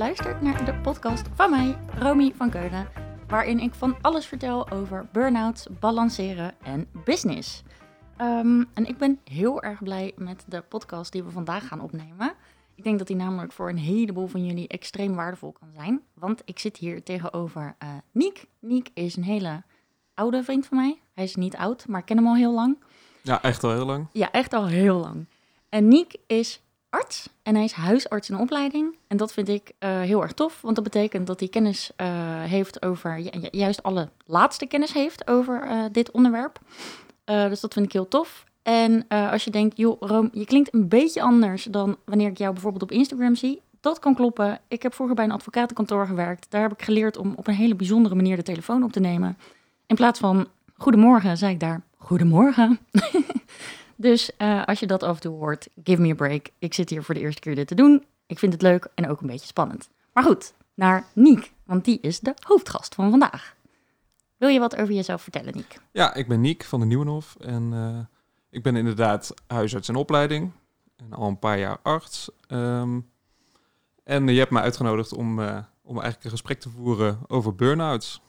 luistert naar de podcast van mij, Romy van Keulen, waarin ik van alles vertel over burn-outs, balanceren en business. Ehm, en ik ben heel erg blij met de podcast die we vandaag gaan opnemen. Ik denk dat die namelijk voor een heleboel van jullie extreem waardevol kan zijn. Want ik zit hier tegenover uh, Niek. Niek is een hele oude vriend van mij. Hij is niet oud, maar ik ken hem al heel lang. Ja, echt al heel lang. Ja, echt al heel lang. En Niek is arts en hij is huisarts in opleiding. En dat vind ik uh, heel erg tof, want dat betekent dat hij kennis uh, heeft over, ju juist alle laatste kennis heeft over uh, dit onderwerp. dus dat vind ik heel tof. En als je denkt, joh, Room, je klinkt een beetje anders dan wanneer ik jou bijvoorbeeld op Instagram zie. Dat kan kloppen. Ik heb vroeger bij een advocatenkantoor gewerkt. Daar heb ik geleerd om op een hele bijzondere manier de telefoon op te nemen. In plaats van goedemorgen, zei ik daar goedemorgen. Dus uh, als je dat af en toe hoort, give me a break. Ik zit hier voor de eerste keer dit te doen. Ik vind het leuk en ook een beetje spannend. Maar goed, naar Niek, want die is de hoofdgast van vandaag. Wil je wat over jezelf vertellen, Niek? Ja, ik ben Niek van de Nieuwenhof en uh, ik ben inderdaad huisarts in opleiding. En al een paar jaar arts. Um, en je hebt me uitgenodigd om, uh, om eigenlijk een gesprek te voeren over burn-outs.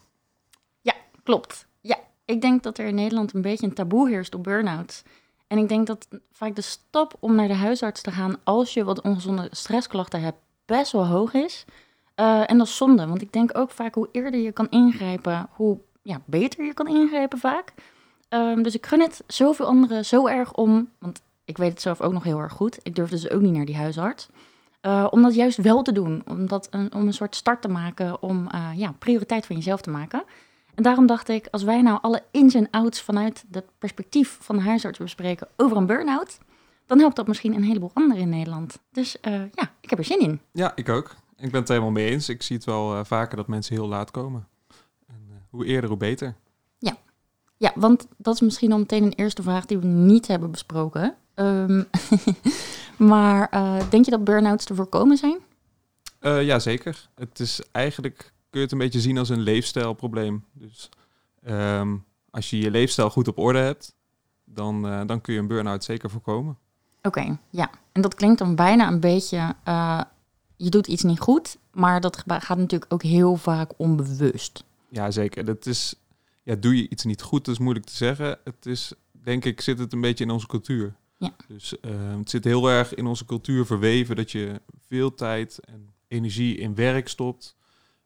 Ja, klopt. Ja, ik denk dat er in Nederland een beetje een taboe heerst op burn-outs. En ik denk dat vaak de stap om naar de huisarts te gaan als je wat ongezonde stressklachten hebt, best wel hoog is. Uh, en dat is zonde, want ik denk ook vaak hoe eerder je kan ingrijpen, hoe ja, beter je kan ingrijpen vaak. Um, dus ik gun het zoveel anderen zo erg om, want ik weet het zelf ook nog heel erg goed. Ik durfde dus ook niet naar die huisarts. Uh, om dat juist wel te doen, om, dat een, om een soort start te maken, om uh, ja, prioriteit van jezelf te maken. En daarom dacht ik, als wij nou alle ins en outs vanuit het perspectief van de huisarts bespreken over een burn-out, dan helpt dat misschien een heleboel anderen in Nederland. Dus uh, ja, ik heb er zin in. Ja, ik ook. Ik ben het helemaal mee eens. Ik zie het wel uh, vaker dat mensen heel laat komen. En, uh, hoe eerder, hoe beter. Ja. ja, want dat is misschien al meteen een eerste vraag die we niet hebben besproken. Um, maar denk je dat burn-outs te voorkomen zijn? ja, zeker. Het is eigenlijk kun je het een beetje zien als een leefstijlprobleem. Dus um, als je je leefstijl goed op orde hebt, dan, uh, dan kun je een burn-out zeker voorkomen. Oké, okay, ja. En dat klinkt dan bijna een beetje, uh, je doet iets niet goed, maar dat gaat natuurlijk ook heel vaak onbewust. Ja, zeker. Dat is, ja, doe je iets niet goed, dat is moeilijk te zeggen. Het is, denk ik, zit het een beetje in onze cultuur. Ja. Dus uh, het zit heel erg in onze cultuur verweven dat je veel tijd en energie in werk stopt.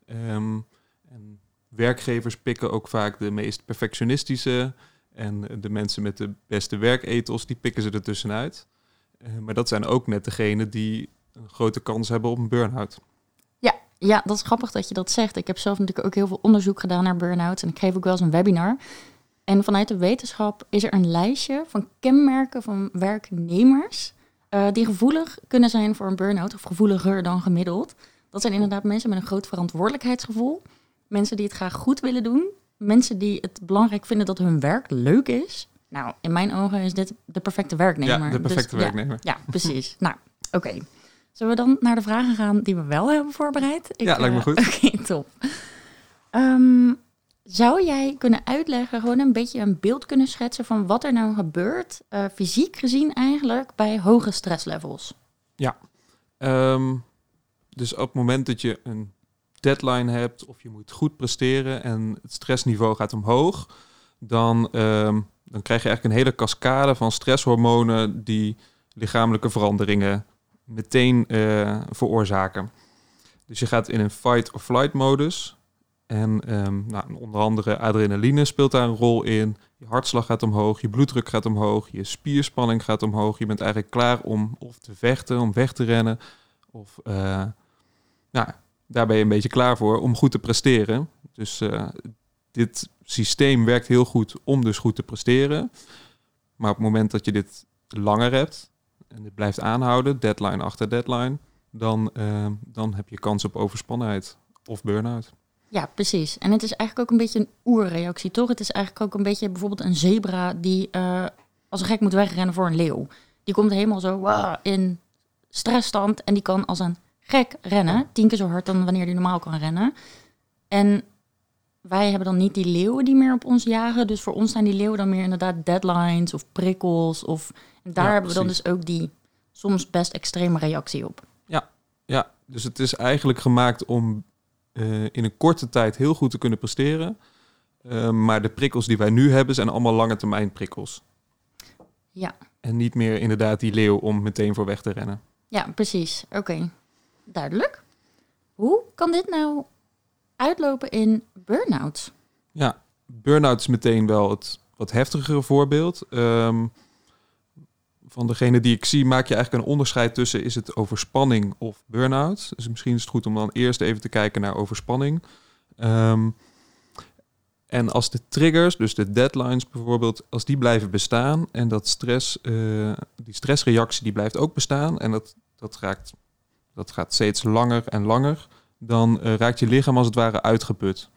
Um, en werkgevers pikken ook vaak de meest perfectionistische en de mensen met de beste werkethos, die pikken ze er tussenuit. Uh, maar dat zijn ook net degenen die een grote kans hebben op een burn-out. Ja, ja, dat is grappig dat je dat zegt. Ik heb zelf natuurlijk ook heel veel onderzoek gedaan naar burn-outs en ik geef ook wel eens een webinar. En vanuit de wetenschap is er een lijstje van kenmerken van werknemers uh, die gevoelig kunnen zijn voor een burn-out of gevoeliger dan gemiddeld. Dat zijn inderdaad mensen met een groot verantwoordelijkheidsgevoel. Mensen die het graag goed willen doen. Mensen die het belangrijk vinden dat hun werk leuk is. Nou, in mijn ogen is dit de perfecte werknemer. Ja, de perfecte dus, werknemer. Ja, ja precies. nou, oké. Okay. Zullen we dan naar de vragen gaan die we wel hebben voorbereid? Ik, ja, lijkt me goed. Uh, Oké, okay, top. Um, zou jij kunnen uitleggen, gewoon een beetje een beeld kunnen schetsen van wat er nou gebeurt, uh, fysiek gezien eigenlijk, bij hoge stresslevels? Ja. Um, dus op het moment dat je een deadline hebt of je moet goed presteren en het stressniveau gaat omhoog, dan, um, dan krijg je eigenlijk een hele cascade van stresshormonen die lichamelijke veranderingen meteen uh, veroorzaken. Dus je gaat in een fight or flight modus. En um, nou, onder andere adrenaline speelt daar een rol in. Je hartslag gaat omhoog, je bloeddruk gaat omhoog, je spierspanning gaat omhoog. Je bent eigenlijk klaar om of te vechten, om weg te rennen. Of uh, nou, daar ben je een beetje klaar voor om goed te presteren. Dus uh, dit systeem werkt heel goed om dus goed te presteren. Maar op het moment dat je dit langer hebt en dit blijft aanhouden, deadline achter deadline, dan, uh, dan heb je kans op overspannenheid of burn-out. Ja, precies. En het is eigenlijk ook een beetje een oerreactie, toch? Het is eigenlijk ook een beetje bijvoorbeeld een zebra die uh, als een gek moet wegrennen voor een leeuw. Die komt helemaal zo in stressstand en die kan als een gek rennen. Tien keer zo hard dan wanneer die normaal kan rennen. En wij hebben dan niet die leeuwen die meer op ons jagen. Dus voor ons zijn die leeuwen dan meer inderdaad deadlines of prikkels. Of, en daar ja, hebben we dan dus ook die soms best extreme reactie op. Ja, Ja, dus het is eigenlijk gemaakt om eh, in een korte tijd heel goed te kunnen presteren. Uh, maar de prikkels die wij nu hebben zijn allemaal lange termijn prikkels. Ja. En niet meer inderdaad die leeuw om meteen voor weg te rennen. Ja, precies. Oké, duidelijk. Hoe kan dit nou uitlopen in burn-out? Ja, burn-out is meteen wel het wat heftigere voorbeeld. Um, van degene die ik zie, maak je eigenlijk een onderscheid tussen is het overspanning of burn-out. Dus misschien is het goed om dan eerst even te kijken naar overspanning. Um, en als de triggers, dus de deadlines bijvoorbeeld, als die blijven bestaan en dat stress, uh, die stressreactie die blijft ook bestaan en dat, dat, raakt, dat gaat steeds langer en langer, dan uh, raakt je lichaam als het ware uitgeput.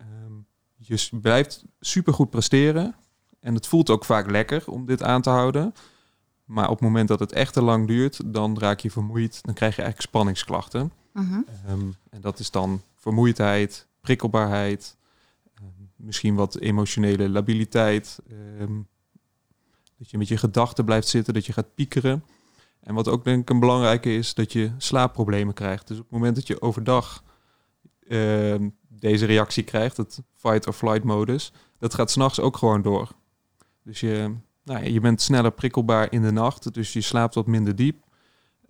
Um, je blijft supergoed presteren en het voelt ook vaak lekker om dit aan te houden. Maar op het moment dat het echt te lang duurt, dan raak je vermoeid. Dan krijg je eigenlijk spanningsklachten. -huh. um, en dat is dan vermoeidheid, prikkelbaarheid, um, misschien wat emotionele labiliteit. Um, dat je met je gedachten blijft zitten, dat je gaat piekeren. En wat ook denk ik een belangrijke is, dat je slaapproblemen krijgt. Dus op het moment dat je overdag deze reactie krijgt, het fight or flight modus, dat gaat s'nachts ook gewoon door. Dus je, nou, je bent sneller prikkelbaar in de nacht, dus je slaapt wat minder diep.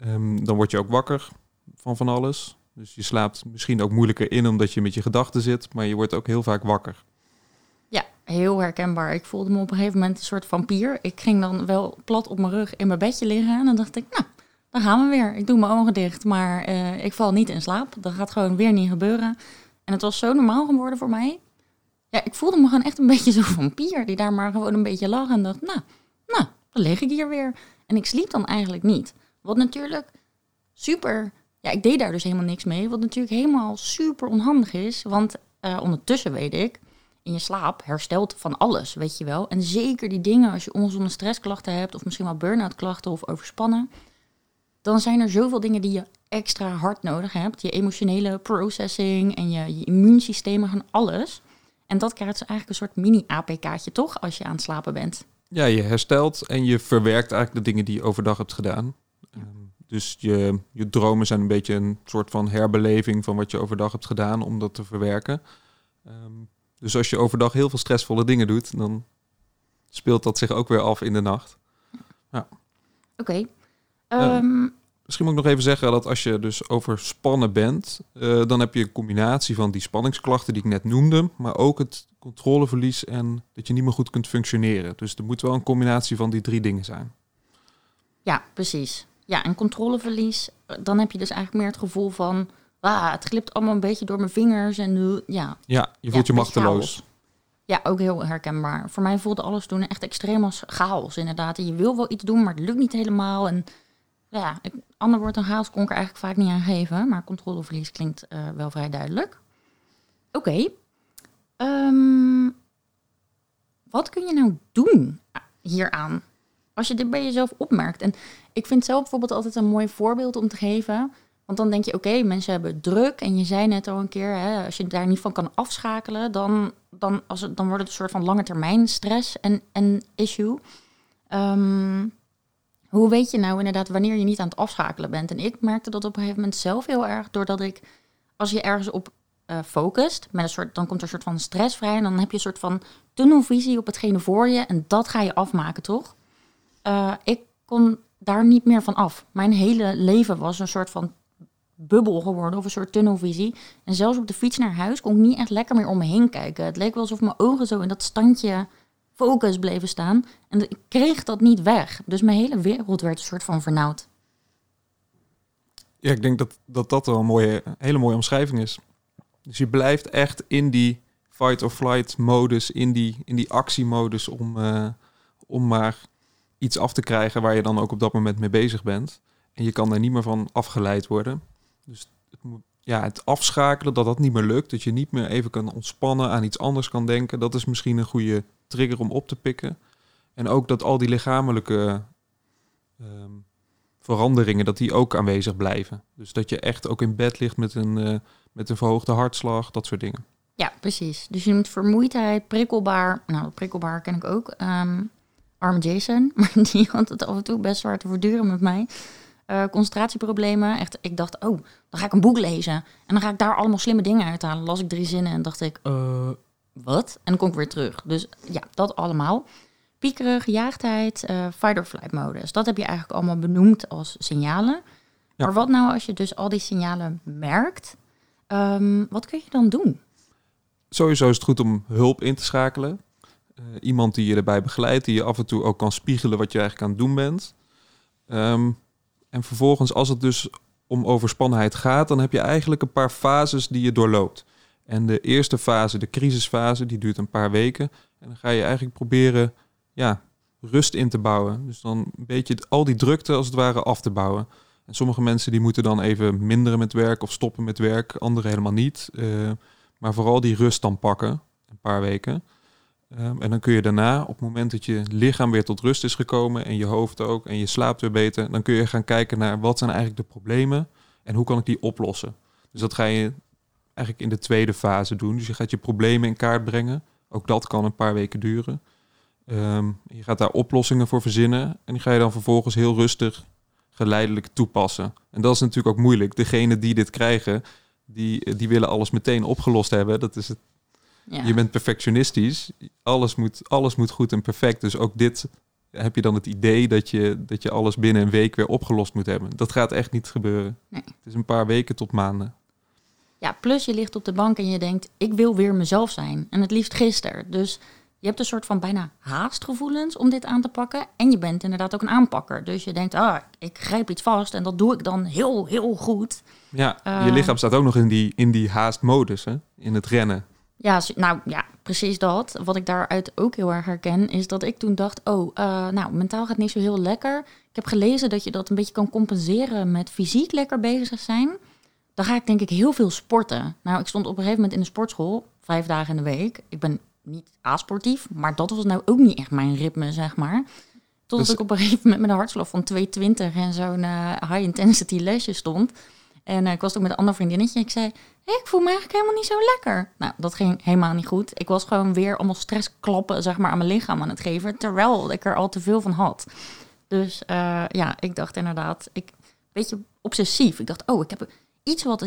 Um, dan word je ook wakker van van alles. Dus je slaapt misschien ook moeilijker in omdat je met je gedachten zit, maar je wordt ook heel vaak wakker. Ja, heel herkenbaar. Ik voelde me op een gegeven moment een soort vampier. Ik ging dan wel plat op mijn rug in mijn bedje liggen en dan dacht ik, nou, dan gaan we weer. Ik doe mijn ogen dicht, maar uh, ik val niet in slaap. Dat gaat gewoon weer niet gebeuren. En het was zo normaal geworden voor mij ja, ik voelde me gewoon echt een beetje zo'n vampier die daar maar gewoon een beetje lag en dacht, nou, nou, dan lig ik hier weer. En ik sliep dan eigenlijk niet. Wat natuurlijk super, ja, ik deed daar dus helemaal niks mee. Wat natuurlijk helemaal super onhandig is, want uh, ondertussen weet ik, in je slaap herstelt van alles, weet je wel. En zeker die dingen, als je ongezonde stressklachten hebt, of misschien wel burn-out klachten of overspannen, dan zijn er zoveel dingen die je extra hard nodig hebt. Je emotionele processing en je, je immuunsysteem, gaan alles. En dat krijgt ze eigenlijk een soort mini-APK'tje, toch? Als je aan het slapen bent. Ja, je herstelt en je verwerkt eigenlijk de dingen die je overdag hebt gedaan. Ja. Um, dus je, je dromen zijn een beetje een soort van herbeleving van wat je overdag hebt gedaan om dat te verwerken. Um, dus als je overdag heel veel stressvolle dingen doet, dan speelt dat zich ook weer af in de nacht. Ja. Oké. Okay. Um, um, Misschien moet ik nog even zeggen dat als je dus overspannen bent, uh, dan heb je een combinatie van die spanningsklachten die ik net noemde, maar ook het controleverlies en dat je niet meer goed kunt functioneren. Dus er moet wel een combinatie van die drie dingen zijn. Ja, precies. Ja, en controleverlies, eh, dan heb je dus eigenlijk meer het gevoel van, ah, het glipt allemaal een beetje door mijn vingers en uh, ja. Ja, je voelt ja, je machteloos. Ja, ook heel herkenbaar. Voor mij voelde alles toen echt extreem als chaos, inderdaad. En je wil wel iets doen, maar het lukt niet helemaal. En ja, ik, ander woord dan chaos kon ik er eigenlijk vaak niet aan geven. Maar controleverlies klinkt uh, wel vrij duidelijk. Oké. Okay. Um, wat kun je nou doen hieraan? Als je dit bij jezelf opmerkt. En ik vind zelf bijvoorbeeld altijd een mooi voorbeeld om te geven. Want dan denk je, oké, mensen hebben druk. En je zei net al een keer, hè, als je daar niet van kan afschakelen, dan, dan, als het, dan wordt het een soort van lange termijn stress en, en issue. Um, hoe weet je nou inderdaad wanneer je niet aan het afschakelen bent? En ik merkte dat op een gegeven moment zelf heel erg, doordat ik, als je ergens op uh, focust, met een soort, dan komt er een soort van stress vrij en dan heb je een soort van tunnelvisie op hetgene voor je en dat ga je afmaken, toch? Uh, ik kon daar niet meer van af. Mijn hele leven was een soort van bubbel geworden of een soort tunnelvisie. En zelfs op de fiets naar huis kon ik niet echt lekker meer om me heen kijken. Het leek wel alsof mijn ogen zo in dat standje focus bleven staan. En ik kreeg dat niet weg. Dus mijn hele wereld werd een soort van vernauwd. Ja, ik denk dat dat, dat wel een mooie, hele mooie omschrijving is. Dus je blijft echt in die fight or flight modus, in die, in die actiemodus om, uh, om maar iets af te krijgen waar je dan ook op dat moment mee bezig bent. En je kan daar niet meer van afgeleid worden. Dus het, ja, het afschakelen, dat dat niet meer lukt, dat je niet meer even kan ontspannen, aan iets anders kan denken, dat is misschien een goede trigger om op te pikken. En ook dat al die lichamelijke um, veranderingen, dat die ook aanwezig blijven. Dus dat je echt ook in bed ligt met een, uh, met een verhoogde hartslag, dat soort dingen. Ja, precies. Dus je moet vermoeidheid, prikkelbaar. Nou, prikkelbaar ken ik ook. Um, arme Jason, maar die had het af en toe best zwaar te verduren met mij. Eh, concentratieproblemen. Echt, ik dacht, oh, dan ga ik een boek lezen. En dan ga ik daar allemaal slimme dingen uithalen. Las ik drie zinnen en dacht ik, uh, wat? En dan kom ik weer terug. Dus ja, dat allemaal. Piekeren, gejaagdheid, uh, fight-or-flight modus. Dat heb je eigenlijk allemaal benoemd als signalen. Ja. Maar wat nou als je dus al die signalen merkt? Um, wat kun je dan doen? Sowieso is het goed om hulp in te schakelen. Uh, iemand die je erbij begeleidt, die je af en toe ook kan spiegelen wat je eigenlijk aan het doen bent. Um, en vervolgens, als het dus om overspannenheid gaat, dan heb je eigenlijk een paar fases die je doorloopt. En de eerste fase, de crisisfase, die duurt een paar weken. En dan ga je eigenlijk proberen ja, rust in te bouwen. Dus dan een beetje al die drukte als het ware af te bouwen. En sommige mensen die moeten dan even minderen met werk of stoppen met werk, anderen helemaal niet. Uh, maar vooral die rust dan pakken, een paar weken. Um, en dan kun je daarna, op het moment dat je lichaam weer tot rust is gekomen en je hoofd ook en je slaapt weer beter, dan kun je gaan kijken naar wat zijn eigenlijk de problemen en hoe kan ik die oplossen. Dus dat ga je eigenlijk in de tweede fase doen. Dus je gaat je problemen in kaart brengen. Ook dat kan een paar weken duren. Um, je gaat daar oplossingen voor verzinnen en die ga je dan vervolgens heel rustig, geleidelijk toepassen. En dat is natuurlijk ook moeilijk. Degene die dit krijgen, die, die willen alles meteen opgelost hebben. Dat is het ja. Je bent perfectionistisch. Alles moet, alles moet goed en perfect. Dus ook dit heb je dan het idee dat je, dat je alles binnen een week weer opgelost moet hebben. Dat gaat echt niet gebeuren. Nee. Het is een paar weken tot maanden. Ja, plus je ligt op de bank en je denkt, ik wil weer mezelf zijn. En het liefst gisteren. Dus je hebt een soort van bijna haastgevoelens om dit aan te pakken. En je bent inderdaad ook een aanpakker. Dus je denkt, ah, ik grijp iets vast en dat doe ik dan heel, heel goed. Ja, je uh, lichaam staat ook nog in die, in die haastmodus, hè? in het rennen. Ja, nou ja, precies dat. Wat ik daaruit ook heel erg herken, is dat ik toen dacht: oh, uh, nou, mentaal gaat niet zo heel lekker. Ik heb gelezen dat je dat een beetje kan compenseren met fysiek lekker bezig zijn. Dan ga ik denk ik heel veel sporten. Nou, ik stond op een gegeven moment in de sportschool, vijf dagen in de week. Ik ben niet asportief, maar dat was nou ook niet echt mijn ritme, zeg maar. Totdat dus... ik op een gegeven moment met een hartslag van 220 en zo'n uh, high-intensity lesje stond. En uh, ik was ook met een ander vriendinnetje. Ik zei, ik voel me eigenlijk helemaal niet zo lekker. Nou, dat ging helemaal niet goed. Ik was gewoon weer allemaal stressklappen zeg maar, aan mijn lichaam aan het geven. Terwijl ik er al te veel van had. Dus uh, ja, ik dacht inderdaad, ik, een beetje obsessief. Ik dacht, oh, ik heb iets wat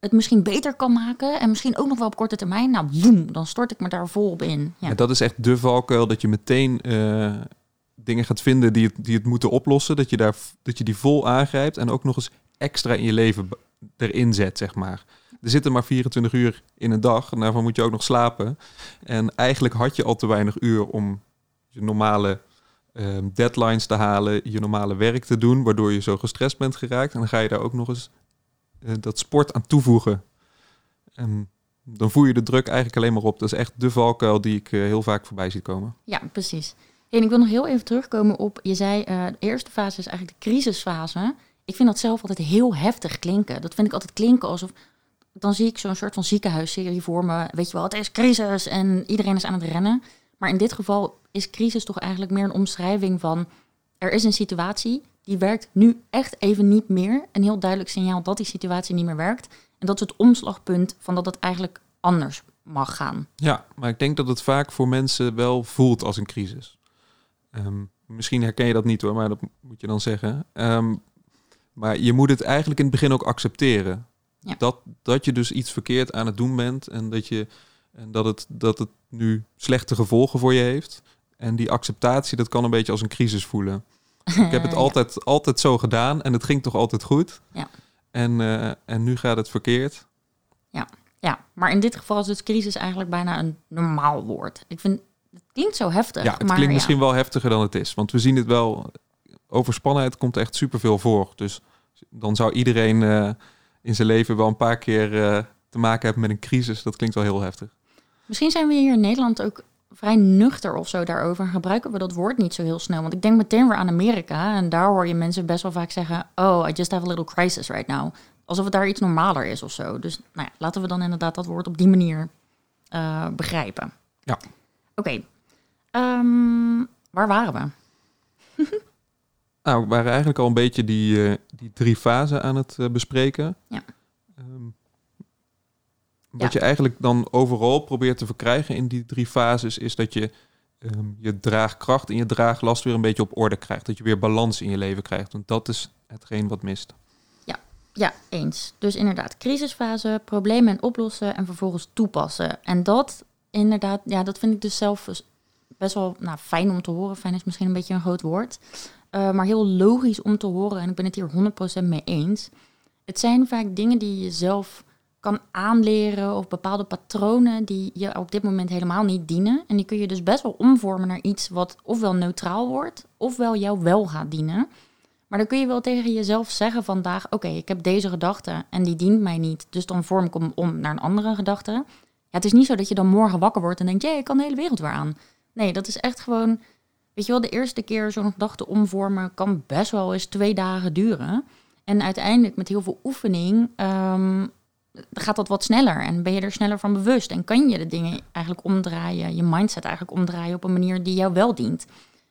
het misschien beter kan maken. En misschien ook nog wel op korte termijn. Nou, boem, dan stort ik me daar vol op in. Ja. dat is echt de valkuil dat je meteen... Uh dingen gaat vinden die het, die het moeten oplossen. Dat je, daar, dat je die vol aangrijpt en ook nog eens extra in je leven erin zet, zeg maar. Er zitten maar 24 uur in een dag en daarvan moet je ook nog slapen. En eigenlijk had je al te weinig uur om je normale um, deadlines te halen, je normale werk te doen, waardoor je zo gestrest bent geraakt. En dan ga je daar ook nog eens uh, dat sport aan toevoegen. En dan voer je de druk eigenlijk alleen maar op. Dat is echt de valkuil die ik uh, heel vaak voorbij zie komen. Ja, precies. En ik wil nog heel even terugkomen op, je zei, uh, de eerste fase is eigenlijk de crisisfase. Ik vind dat zelf altijd heel heftig klinken. Dat vind ik altijd klinken alsof, dan zie ik zo'n soort van ziekenhuisserie voor me. Weet je wel, het is crisis en iedereen is aan het rennen. Maar in dit geval is crisis toch eigenlijk meer een omschrijving van, er is een situatie, die werkt nu echt even niet meer. Een heel duidelijk signaal dat die situatie niet meer werkt. En dat is het omslagpunt van dat het eigenlijk anders mag gaan. Ja, maar ik denk dat het vaak voor mensen wel voelt als een crisis. Um, misschien herken je dat niet hoor, maar dat moet je dan zeggen. Um, maar je moet het eigenlijk in het begin ook accepteren. Ja. Dat, dat je dus iets verkeerd aan het doen bent en dat, je, en dat, het, dat het nu slechte gevolgen voor je heeft. En die acceptatie, dat kan een beetje als een crisis voelen. Ik heb het altijd, altijd zo gedaan en het ging toch altijd goed. Ja. En, uh, en nu gaat het verkeerd. Ja. ja, maar in dit geval is het crisis eigenlijk bijna een normaal woord. Ik vind het klinkt zo heftig. Ja, het maar klinkt misschien wel heftiger dan het is. Want we zien het wel, overspannenheid komt echt superveel voor. Dus dan zou iedereen uh, in zijn leven wel een paar keer uh, te maken hebben met een crisis. Dat klinkt wel heel heftig. Misschien zijn we hier in Nederland ook vrij nuchter of zo daarover. Gebruiken we dat woord niet zo heel snel. Want ik denk meteen weer aan Amerika. En daar hoor je mensen best wel vaak zeggen... Oh, I just have a little crisis right now. Alsof het daar iets normaler is of zo. Dus nou ja, laten we dan inderdaad dat woord op die manier uh, begrijpen. Ja. Oké. Okay. Um, waar waren we? Nou, we waren eigenlijk al een beetje die, uh, die drie fasen aan het uh, bespreken. Ja. Um, wat ja. je eigenlijk dan overal probeert te verkrijgen in die drie fases, is dat je ehm, je draagkracht en je draaglast weer een beetje op orde krijgt. Dat je weer balans in je leven krijgt. Want dat is hetgeen wat mist. Ja, eens. Dus inderdaad, crisisfase, problemen en oplossen en vervolgens toepassen. En dat inderdaad, ja, dat vind ik dus zelf best wel nou, fijn om te horen. Fijn is misschien een beetje een groot woord. Uh, maar heel logisch om te horen. En ik ben het hier 100% mee eens. Het zijn vaak dingen die je zelf kan aanleren of bepaalde patronen die je op dit moment helemaal niet dienen. En die kun je dus best wel omvormen naar iets wat ofwel neutraal wordt, ofwel jou wel gaat dienen. Maar dan kun je wel tegen jezelf zeggen vandaag: Oké, ik heb deze gedachte en die dient mij niet. Dus dan vorm ik hem om naar een andere gedachte. Ja, het is niet zo dat je dan morgen wakker wordt en denkt: Jee, ik kan de hele wereld weer aan. Nee, dat is echt gewoon. Weet je wel, de eerste keer zo'n gedachte omvormen kan best wel eens twee dagen duren. En uiteindelijk met heel veel oefening um, gaat dat wat sneller en ben je er sneller van bewust. En kan je de dingen eigenlijk omdraaien, je mindset eigenlijk omdraaien op een manier die jou wel dient.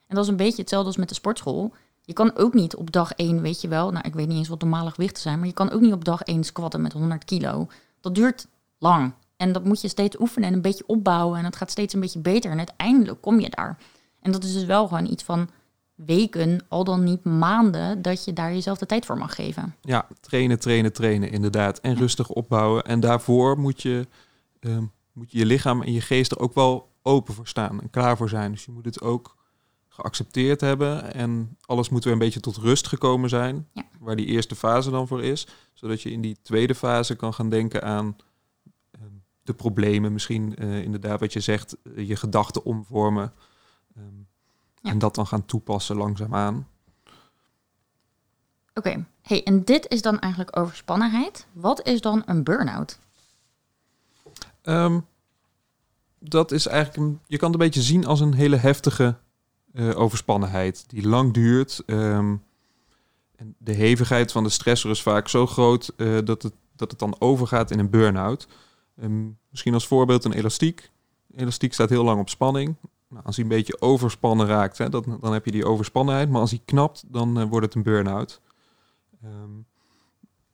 En dat is een beetje hetzelfde als met de sportschool. Je kan ook niet op dag 1, weet je wel, nou ik weet niet eens wat normale gewichten zijn, maar je kan ook niet op dag 1 squatten met 100 kilo. Dat duurt lang. En dat moet je steeds oefenen en een beetje opbouwen. En het gaat steeds een beetje beter. En uiteindelijk kom je daar. En dat is dus wel gewoon iets van weken, al dan niet maanden, dat je daar jezelf de tijd voor mag geven. Ja, trainen, trainen, trainen, inderdaad. En rustig opbouwen. En daarvoor moet je, uh, moet je je lichaam en je geest er ook wel open voor staan en klaar voor zijn. Dus je moet het ook geaccepteerd hebben. En alles moet weer een beetje tot rust gekomen zijn. Ja. Waar die eerste fase dan voor is. Zodat je in die tweede fase kan gaan denken aan ehm, de problemen. Misschien uh, inderdaad wat je zegt, eh, je gedachten omvormen. Um, En dat dan gaan toepassen langzaamaan. Oké, hey, en dit is dan eigenlijk overspannenheid. Wat is dan een burn-out? Um, dat is eigenlijk, een, je kan het een beetje zien als een hele heftige uh, overspannenheid die lang duurt. Um, en de hevigheid van de stressor is vaak zo groot uh, dat, het, dat het dan overgaat in een burn-out. Um, misschien als voorbeeld een elastiek. Elastiek staat heel lang op spanning. Nou, als hij een beetje overspannen raakt, hè, dat, dan heb je die overspannenheid. Maar als hij knapt, dan uh, wordt het een burn-out. Um,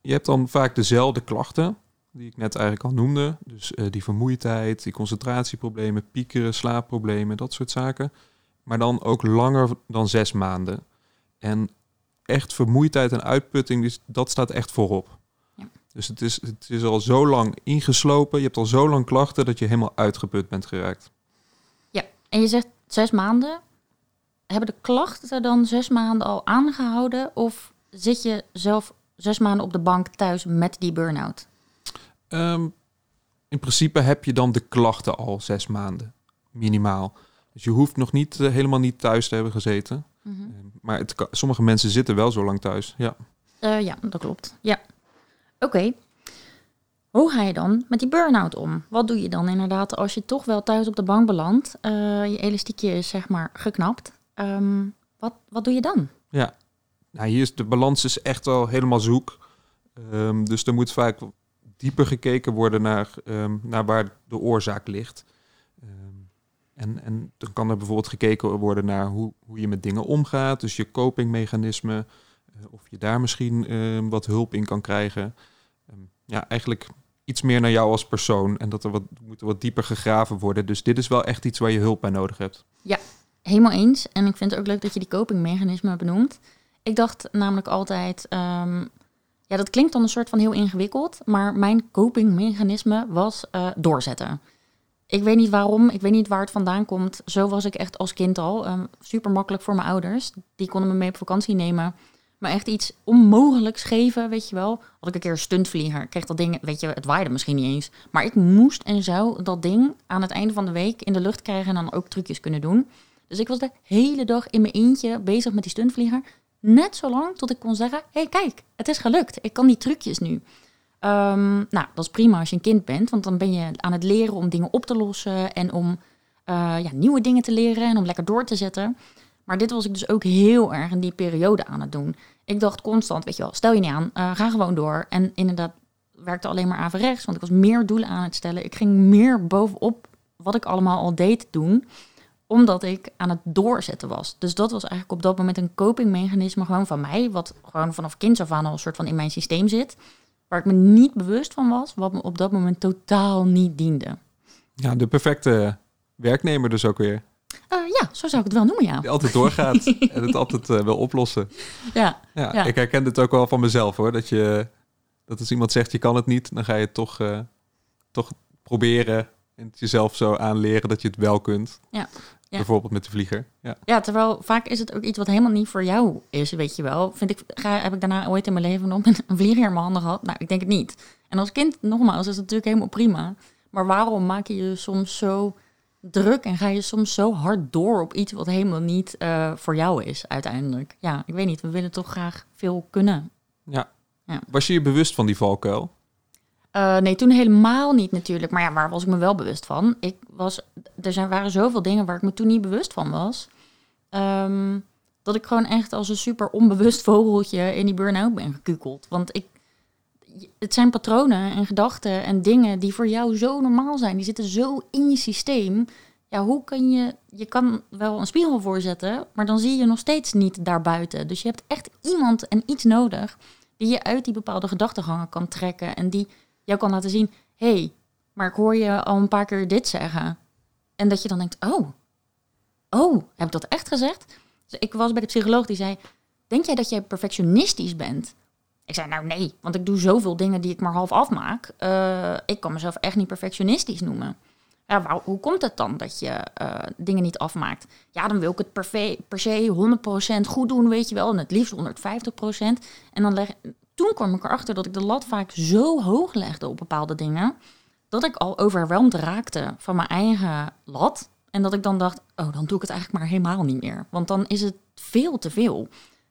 je hebt dan vaak dezelfde klachten, die ik net eigenlijk al noemde. Dus uh, die vermoeidheid, die concentratieproblemen, piekeren, slaapproblemen, dat soort zaken maar dan ook langer dan zes maanden. En echt vermoeidheid en uitputting, dus dat staat echt voorop. Ja. Dus het is, het is al zo lang ingeslopen, je hebt al zo lang klachten dat je helemaal uitgeput bent geraakt. En je zegt zes maanden. Hebben de klachten dan zes maanden al aangehouden? Of zit je zelf zes maanden op de bank thuis met die burn-out? Um, in principe heb je dan de klachten al zes maanden, minimaal. Dus je hoeft nog niet uh, helemaal niet thuis te hebben gezeten. Mm -hmm. uh, maar het sommige mensen zitten wel zo lang thuis. Ja, uh, ja dat klopt. Ja. Oké. Okay. Hoe ga je dan met die burn-out om? Wat doe je dan inderdaad als je toch wel thuis op de bank belandt? je elastiekje is zeg maar geknapt. Um, wat, wat doe je dan? Ja, nou, hier is de balans is echt al helemaal zoek. Um, dus er moet vaak dieper gekeken worden naar, um, naar waar de oorzaak ligt. En, en dan kan er bijvoorbeeld gekeken worden naar hoe, hoe je met dingen omgaat. Dus je copingmechanismen. Uh, of je daar misschien wat hulp in kan krijgen. Ja, eigenlijk iets meer naar jou als persoon. En dat er wat, moet er wat dieper gegraven worden. Dus dit is wel echt iets waar je hulp bij nodig hebt. Ja, helemaal eens. En ik vind het ook leuk dat je die copingmechanismen benoemt. Ik dacht namelijk altijd... Um, ja, dat klinkt dan een soort van heel ingewikkeld. Maar mijn copingmechanisme was uh, doorzetten. Ik weet niet waarom, ik weet niet waar het vandaan komt. Zo was ik echt als kind al. Um, super makkelijk voor mijn ouders. Die konden me mee op vakantie nemen. Maar echt iets onmogelijks geven, weet je wel. Had ik een keer een stuntvlieger, kreeg dat ding, weet je, het waaide misschien niet eens. Maar ik moest en zou dat ding aan het einde van de week in de lucht krijgen en dan ook trucjes kunnen doen. Dus ik was de hele dag in mijn eentje bezig met die stuntvlieger. Net zo lang tot ik kon zeggen, hé hey, kijk, het is gelukt. Ik kan die trucjes nu. Um, nou, dat is prima als je een kind bent, want dan ben je aan het leren om dingen op te lossen en om uh, ja, nieuwe dingen te leren en om lekker door te zetten. Maar dit was ik dus ook heel erg in die periode aan het doen. Ik dacht constant, weet je wel, stel je niet aan, uh, ga gewoon door. En inderdaad werkte alleen maar averechts, want ik was meer doelen aan het stellen. Ik ging meer bovenop wat ik allemaal al deed doen, omdat ik aan het doorzetten was. Dus dat was eigenlijk op dat moment een copingmechanisme gewoon van mij, wat gewoon vanaf kind af aan al een soort van in mijn systeem zit waar ik me niet bewust van was, wat me op dat moment totaal niet diende. Ja, de perfecte werknemer dus ook weer. Eh, ja, zo zou ik het wel noemen, ja. Die altijd doorgaat en het altijd uh, wil oplossen. Ja, ja, Ja. ik herken het ook wel van mezelf hoor. Dat, je, dat als iemand zegt je kan het niet, dan ga je het toch, eh, toch proberen en het jezelf zo aanleren dat je het wel kunt. Ja. Ja. Bijvoorbeeld met de vlieger. Ja. Ja, terwijl vaak is het ook iets wat helemaal niet voor jou is, weet je wel. Vind ik, ga, heb ik daarna ooit in mijn leven nog een vlieger in mijn handen gehad? Nou, ik denk het niet. En als kind, nogmaals, is het natuurlijk helemaal prima. Maar waarom maak je je soms zo druk en ga je soms zo hard door op iets wat helemaal niet eh, voor jou is uiteindelijk? Ja, ik weet niet. We willen toch graag veel kunnen. Was je je bewust van die valkuil? Eh, nee, toen helemaal niet natuurlijk. Maar ja, waar was ik me wel bewust van? Ik was, er zijn, waren zoveel dingen waar ik me toen niet bewust van was. Ehm, dat ik gewoon echt als een super onbewust vogeltje in die burn-out ben gekukeld. Want ik, het zijn patronen en gedachten en dingen die voor jou zo normaal zijn. Die zitten zo in je systeem. Ja, hoe kan je... Je kan wel een spiegel voorzetten, maar dan zie je nog steeds niet daarbuiten. Dus je hebt echt iemand en iets nodig die je uit die bepaalde gedachtegangen kan trekken. En die jou kan laten zien, hé, hey, maar ik hoor je al een paar keer dit zeggen. En dat je dan denkt, oh, oh, heb ik dat echt gezegd? Dus ik was bij de psycholoog die zei, denk jij dat jij perfectionistisch bent? Ik zei, nou nee, want ik doe zoveel dingen die ik maar half afmaak. Eh, ik kan mezelf echt niet perfectionistisch noemen. Ja, hoe komt het dan dat je eh, dingen niet afmaakt? Ja, dan wil ik het per, per se 100% goed doen, weet je wel. En het liefst 150%. En dan toen kwam ik erachter dat ik de lat vaak zo hoog legde op bepaalde dingen. Dat ik al overweldigd raakte van mijn eigen lat. En dat ik dan dacht, oh, dan doe ik het eigenlijk maar helemaal niet meer. Want dan is het veel te veel.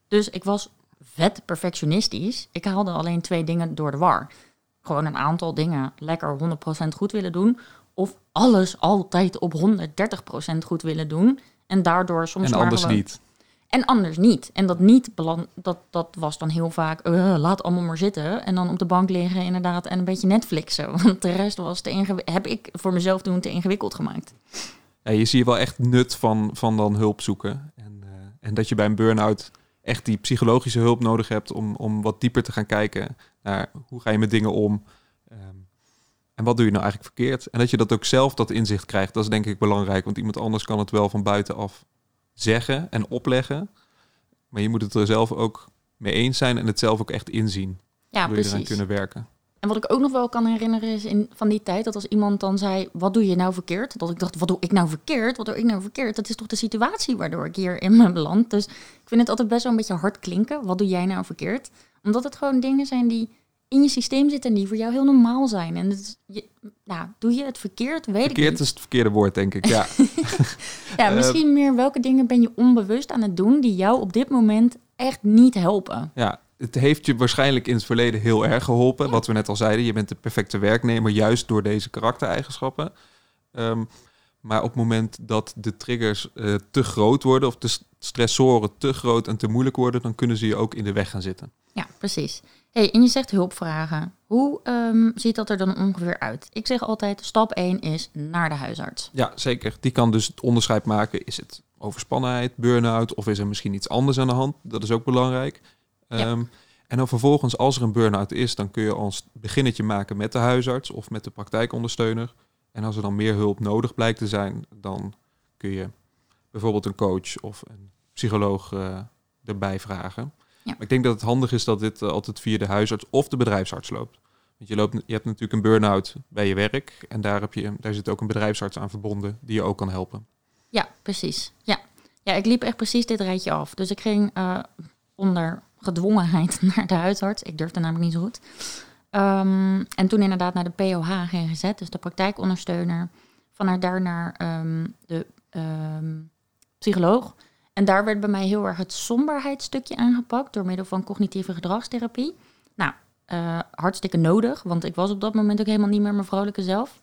Dus ik was vet perfectionistisch. Ik haalde alleen twee dingen door de war. Gewoon een aantal dingen lekker 100% goed willen doen. Of alles altijd op 130% goed willen doen. En daardoor soms en anders gewoon- niet. en anders niet. En dat niet, dat, dat was dan heel vaak, eh, laat allemaal maar zitten. En dan op de bank liggen inderdaad en een beetje Netflixen. Want de rest was te heb ik voor mezelf toen te ingewikkeld gemaakt. Ja, je ziet wel echt nut van, van dan hulp zoeken. En, eh, en dat je bij een burn-out echt die psychologische hulp nodig hebt om, om wat dieper te gaan kijken naar hoe ga je met dingen om. Ehm, en wat doe je nou eigenlijk verkeerd? En dat je dat ook zelf dat inzicht krijgt, dat is denk ik belangrijk. Want iemand anders kan het wel van buitenaf zeggen en opleggen. Maar je moet het er zelf ook mee eens zijn en het zelf ook echt inzien. Ja, wil je eraan precies. kunnen werken. En wat ik ook nog wel kan herinneren is in, van die tijd, dat als iemand dan zei, wat doe je nou verkeerd? Dat ik dacht, wat doe ik nou verkeerd? Wat doe ik nou verkeerd? Dat is toch de situatie waardoor ik hier in mijn beland. Dus ik vind het altijd best wel een beetje hard klinken. Wat doe jij nou verkeerd? Omdat het gewoon dingen zijn die in je systeem zitten en die voor jou heel normaal zijn. En het je, nou, doe je het verkeerd? Weet ik Verkeerd niet. is het verkeerde woord, denk ik. Ja. Ja, Eh, misschien meer welke dingen ben je onbewust aan het doen die jou op dit moment echt niet helpen. Ja, het heeft je waarschijnlijk in het verleden heel erg geholpen. Wat we net al zeiden, je bent de perfecte werknemer juist door deze karaktereigenschappen. Ehm, maar op het moment dat de triggers eh, te groot worden of de stressoren te groot en te moeilijk worden, dan kunnen ze je ook in de weg gaan zitten. Ja, precies. Hey, en je zegt hulpvragen. Hoe ehm, ziet dat er dan ongeveer uit? Ik zeg altijd, stap 1 is naar de huisarts. Ja, zeker. Die kan dus het onderscheid maken. Is het overspannenheid, burn-out of is er misschien iets anders aan de hand? Dat is ook belangrijk. Ja. Ehm, en dan vervolgens, als er een burn-out is, dan kun je als beginnetje maken met de huisarts of met de praktijkondersteuner. En als er dan meer hulp nodig blijkt te zijn, dan kun je bijvoorbeeld een coach of een psycholoog eh, erbij vragen. Ja. Maar ik denk dat het handig is dat dit eh, altijd via de huisarts of de bedrijfsarts loopt. Want je, loopt, je hebt natuurlijk een burn-out bij je werk en daar, heb je, daar zit ook een bedrijfsarts aan verbonden die je ook kan helpen. Ja, precies. Ja. ja, ik liep echt precies dit rijtje af. Dus ik ging eh, onder gedwongenheid naar de huisarts. Ik durfde namelijk niet zo goed. Ehm, en toen inderdaad naar de POH GGZ, dus de praktijkondersteuner. Vanuit daar naar ehm, de ehm, psycholoog. En daar werd bij mij heel erg het somberheidsstukje aangepakt door middel van cognitieve gedragstherapie. Nou, eh, hartstikke nodig, want ik was op dat moment ook helemaal niet meer mijn vrolijke zelf.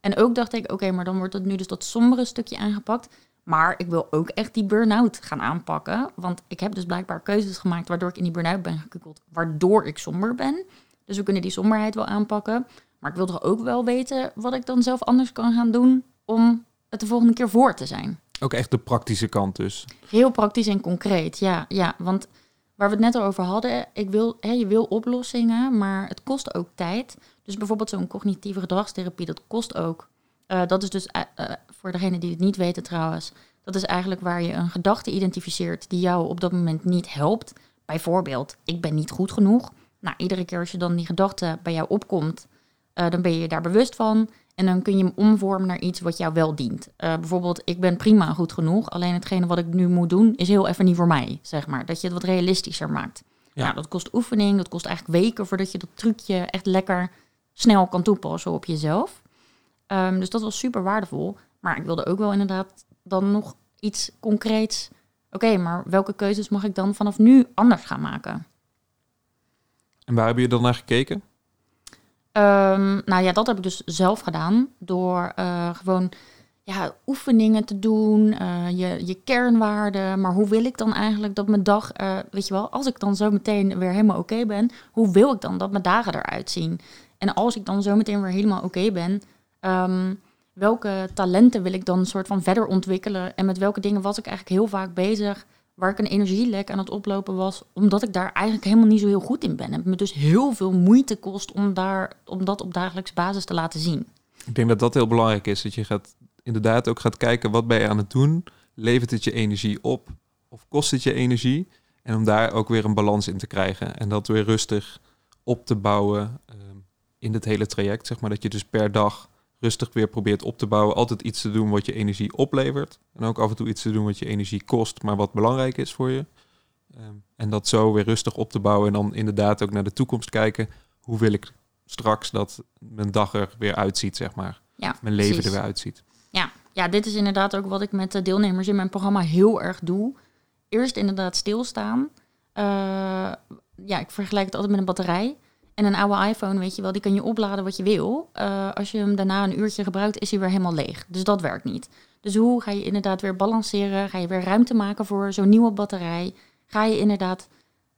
En ook dacht ik, oké, maar dan wordt het nu dus dat sombere stukje aangepakt. Maar ik wil ook echt die burn-out gaan aanpakken. Want ik heb dus blijkbaar keuzes gemaakt waardoor ik in die burn-out ben gekukeld. Waardoor ik somber ben. Dus we kunnen die somberheid wel aanpakken. Maar ik wil toch ook wel weten wat ik dan zelf anders kan gaan doen om het de volgende keer voor te zijn. Ook echt de praktische kant dus. Heel praktisch en concreet, ja. ja want waar we het net al over hadden, ik wil, hè, je wil oplossingen, maar het kost ook tijd. Dus bijvoorbeeld zo'n cognitieve gedragstherapie, dat kost ook. Eh, dat is dus, eh, eh, voor degenen die het niet weten trouwens, Dat is eigenlijk waar je een gedachte identificeert die jou op dat moment niet helpt. Bijvoorbeeld, ik ben niet goed genoeg. Nou, iedere keer als je dan die gedachte bij jou opkomt, uh, dan ben je daar bewust van. En dan kun je hem omvormen naar iets wat jou wel dient. Uh, bijvoorbeeld, ik ben prima goed genoeg. Alleen hetgene wat ik nu moet doen, is heel even niet voor mij, zeg maar. Dat je het wat realistischer maakt. Ja. Nou, dat kost oefening. Dat kost eigenlijk weken voordat je dat trucje echt lekker snel kan toepassen op jezelf. Um, dus dat was super waardevol. Maar ik wilde ook wel inderdaad dan nog iets concreets. Oké, maar welke keuzes mag ik dan vanaf nu anders gaan maken? En waar heb je dan naar gekeken? Um, nou ja, dat heb ik dus zelf gedaan. Door uh, gewoon ja, oefeningen te doen, uh, je, je kernwaarden. Maar hoe wil ik dan eigenlijk dat mijn dag, uh, weet je wel, als ik dan zo meteen weer helemaal oké ben, hoe wil ik dan dat mijn dagen eruit zien? En als ik dan zo meteen weer helemaal oké ben, um, welke talenten wil ik dan soort van verder ontwikkelen? En met welke dingen was ik eigenlijk heel vaak bezig waar ik een energielek aan het oplopen was, omdat ik daar eigenlijk helemaal niet zo heel goed in ben. En het me dus heel veel moeite kost om, daar, om dat op dagelijks basis te laten zien. Ik denk dat dat heel belangrijk is, dat je gaat, inderdaad ook gaat kijken wat ben je aan het doen. Levert het je energie op of kost het je energie? En om daar ook weer een balans in te krijgen en dat weer rustig op te bouwen uh, in het hele traject. Zeg maar dat je dus per dag rustig weer probeert op te bouwen. Altijd iets te doen wat je energie oplevert. En ook af en toe iets te doen wat je energie kost, maar wat belangrijk is voor je. Um, en dat zo weer rustig op te bouwen. En dan inderdaad ook naar de toekomst kijken. Hoe wil ik straks dat mijn dag er weer uitziet, zeg maar. Ja, mijn leven precies. er weer uitziet. Ja. ja, dit is inderdaad ook wat ik met de deelnemers in mijn programma heel erg doe. Eerst inderdaad stilstaan. Uh, ja, ik vergelijk het altijd met een batterij. En een oude iPhone, weet je wel, die kan je opladen wat je wil. Uh, als je hem daarna een uurtje gebruikt, is hij weer helemaal leeg. Dus dat werkt niet. Dus hoe ga je inderdaad weer balanceren? Ga je weer ruimte maken voor zo'n nieuwe batterij? Ga je inderdaad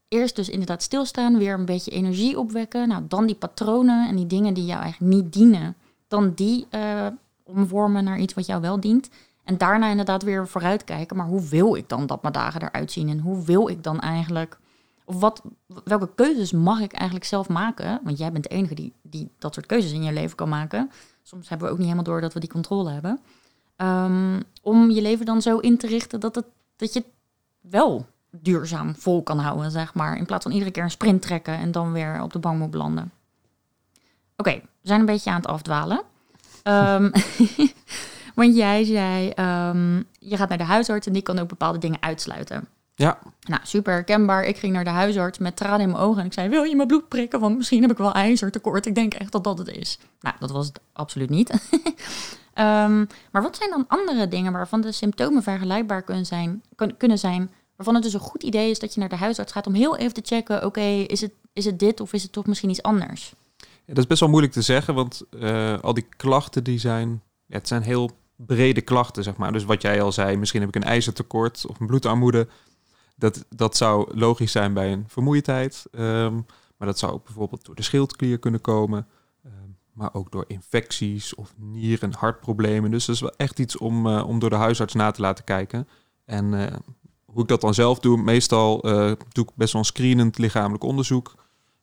eerst dus inderdaad stilstaan, weer een beetje energie opwekken. Nou, dan die patronen en die dingen die jou eigenlijk niet dienen, dan die uh, omvormen naar iets wat jou wel dient. En daarna inderdaad weer vooruitkijken. Maar hoe wil ik dan dat mijn dagen eruit zien? En hoe wil ik dan eigenlijk of wat, welke keuzes mag ik eigenlijk zelf maken? Want jij bent de enige die, die dat soort keuzes in je leven kan maken. Soms hebben we ook niet helemaal door dat we die controle hebben. Um, om je leven dan zo in te richten dat, het, dat je het wel duurzaam vol kan houden, zeg maar. In plaats van iedere keer een sprint trekken en dan weer op de bank moet belanden. Oké, we zijn een beetje aan het afdwalen. Um, want jij zei, um, je gaat naar de huisarts en die kan ook bepaalde dingen uitsluiten. Ja. Nou, super herkenbaar. Ik ging naar de huisarts met tranen in mijn ogen en ik zei: Wil je mijn bloed prikken? Want misschien heb ik wel ijzertekort. Ik denk echt dat dat het is. Nou, dat was het absoluut niet. um, maar wat zijn dan andere dingen waarvan de symptomen vergelijkbaar kunnen zijn, kunnen zijn? Waarvan het dus een goed idee is dat je naar de huisarts gaat om heel even te checken: Oké, is, het, is het dit of is het toch misschien iets anders? Ja, dat is best wel moeilijk te zeggen, want uh, al die klachten die zijn, ja, het zijn heel brede klachten, zeg maar. Dus wat jij al zei, misschien heb ik een ijzertekort of een bloedarmoede. Dat, dat zou logisch zijn bij een vermoeidheid. Um, maar dat zou ook bijvoorbeeld door de schildklier kunnen komen. Um, maar ook door infecties of nier- en hartproblemen. Dus dat is wel echt iets om, uh, om door de huisarts na te laten kijken. En uh, hoe ik dat dan zelf doe, meestal uh, doe ik best wel een screenend lichamelijk onderzoek.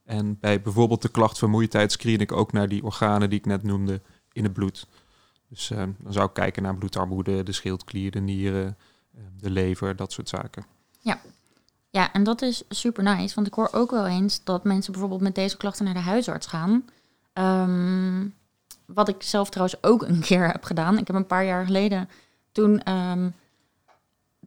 En bij bijvoorbeeld de klacht vermoeidheid screen ik ook naar die organen die ik net noemde in het bloed. Dus dan zou ik kijken naar bloedarmoede, de schildklier, de nieren, de lever, dat soort zaken. Ja. Ja, en dat is super nice. Want ik hoor ook wel eens dat mensen bijvoorbeeld met deze klachten naar de huisarts gaan. Um, wat ik zelf trouwens ook een keer heb gedaan. Ik heb een paar jaar geleden, toen, um,